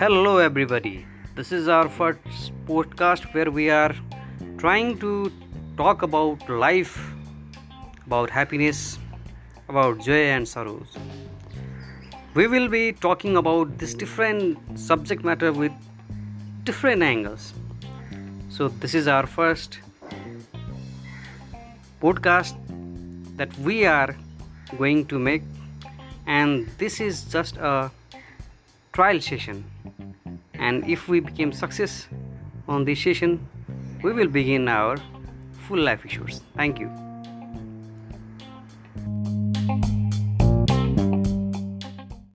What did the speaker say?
Hello, everybody. This is our first podcast where we are trying to talk about life, about happiness, about joy and sorrows. We will be talking about this different subject matter with different angles. So, this is our first podcast that we are going to make, and this is just a trial session and if we became success on this session we will begin our full life issues. Thank you